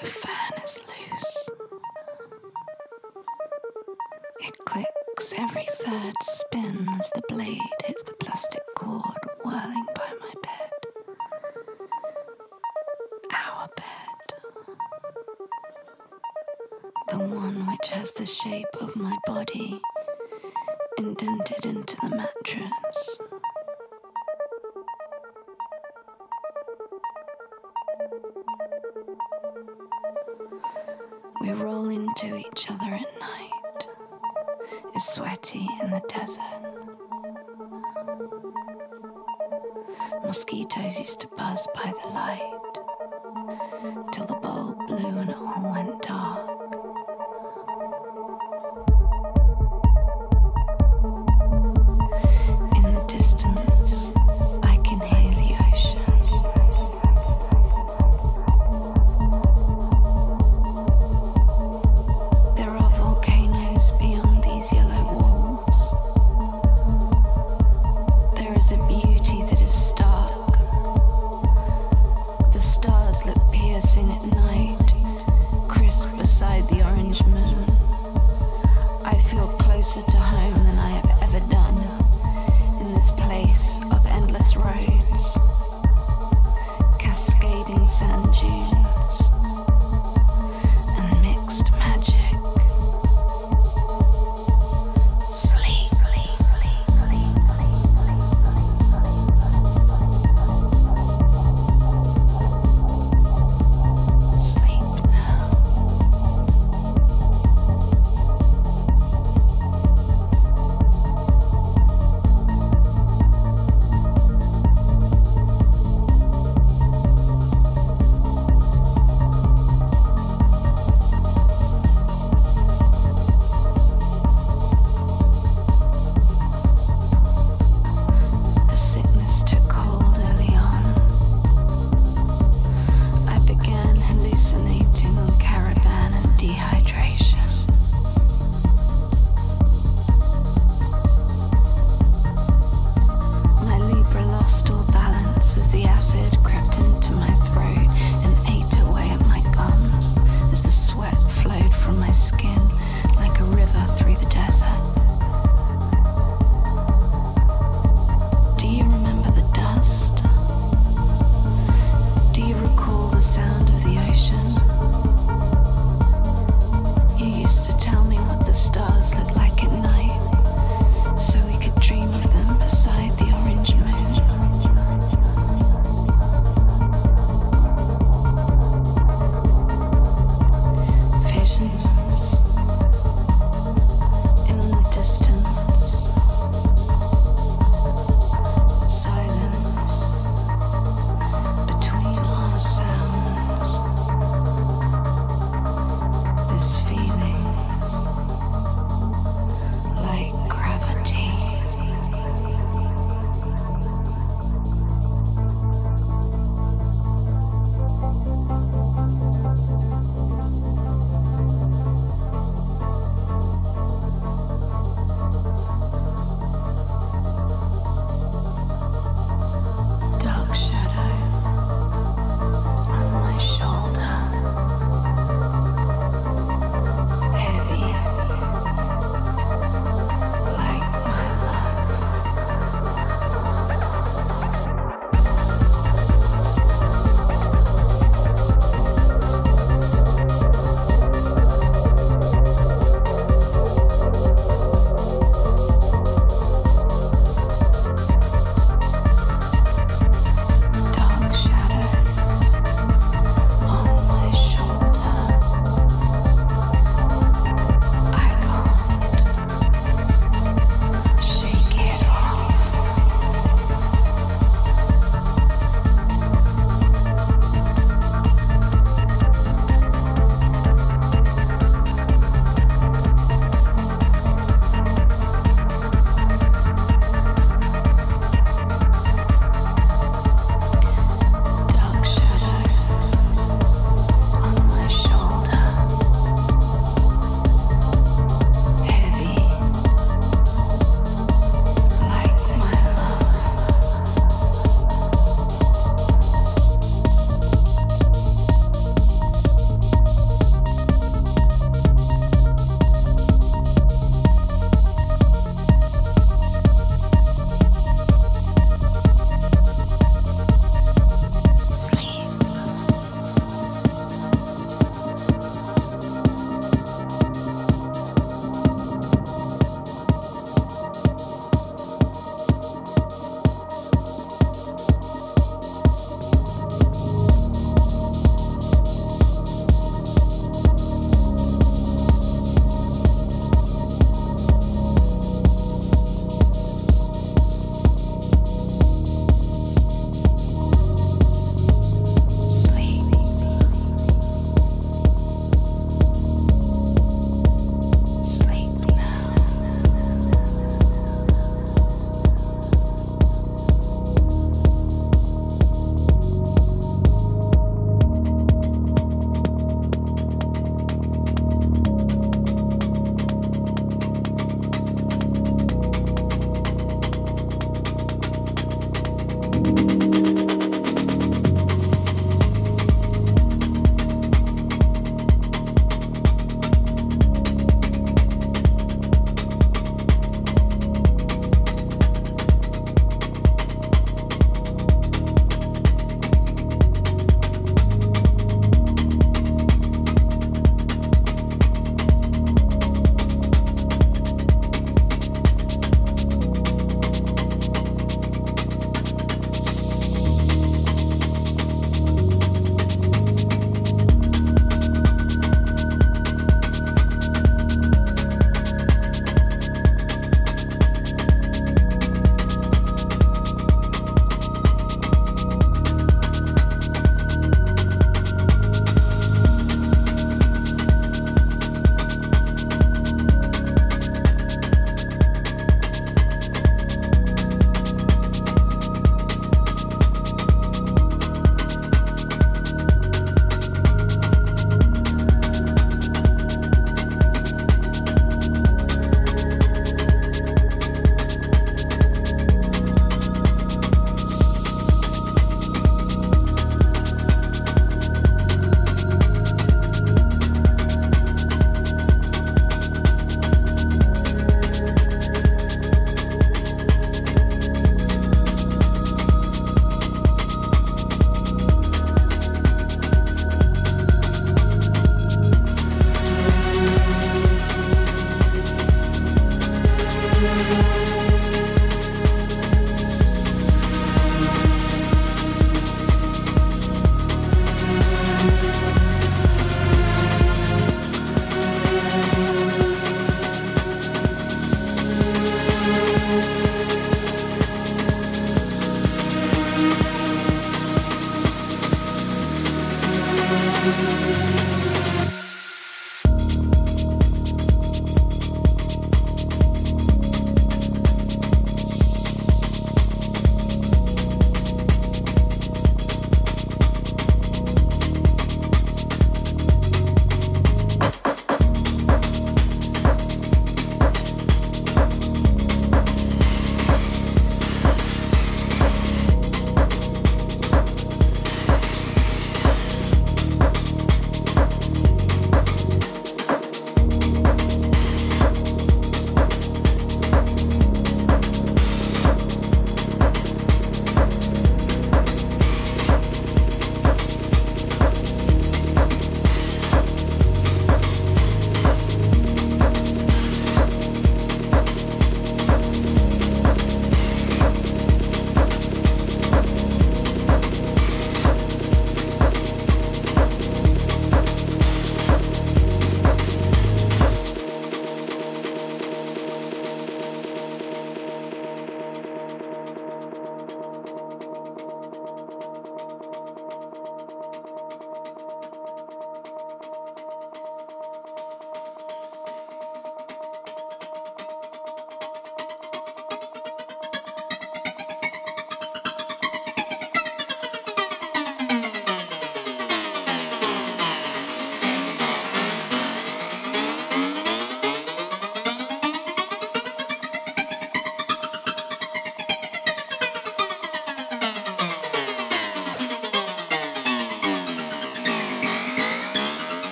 The fan is loose. It clicks every third spin as the blade hits the plastic cord whirling by my shape of my body indented into the mattress. We roll into each other at night, is sweaty in the desert. Mosquitoes used to buzz by the light till the bulb blew and it all went